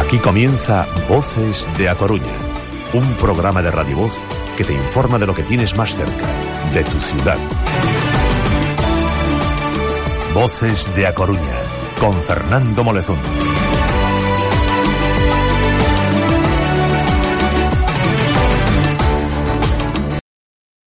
Aquí comienza Voces de A Coruña, un programa de Radio Voz que te informa de lo que tienes más cerca, de tu ciudad. Voces de A Coruña, con Fernando Molezún.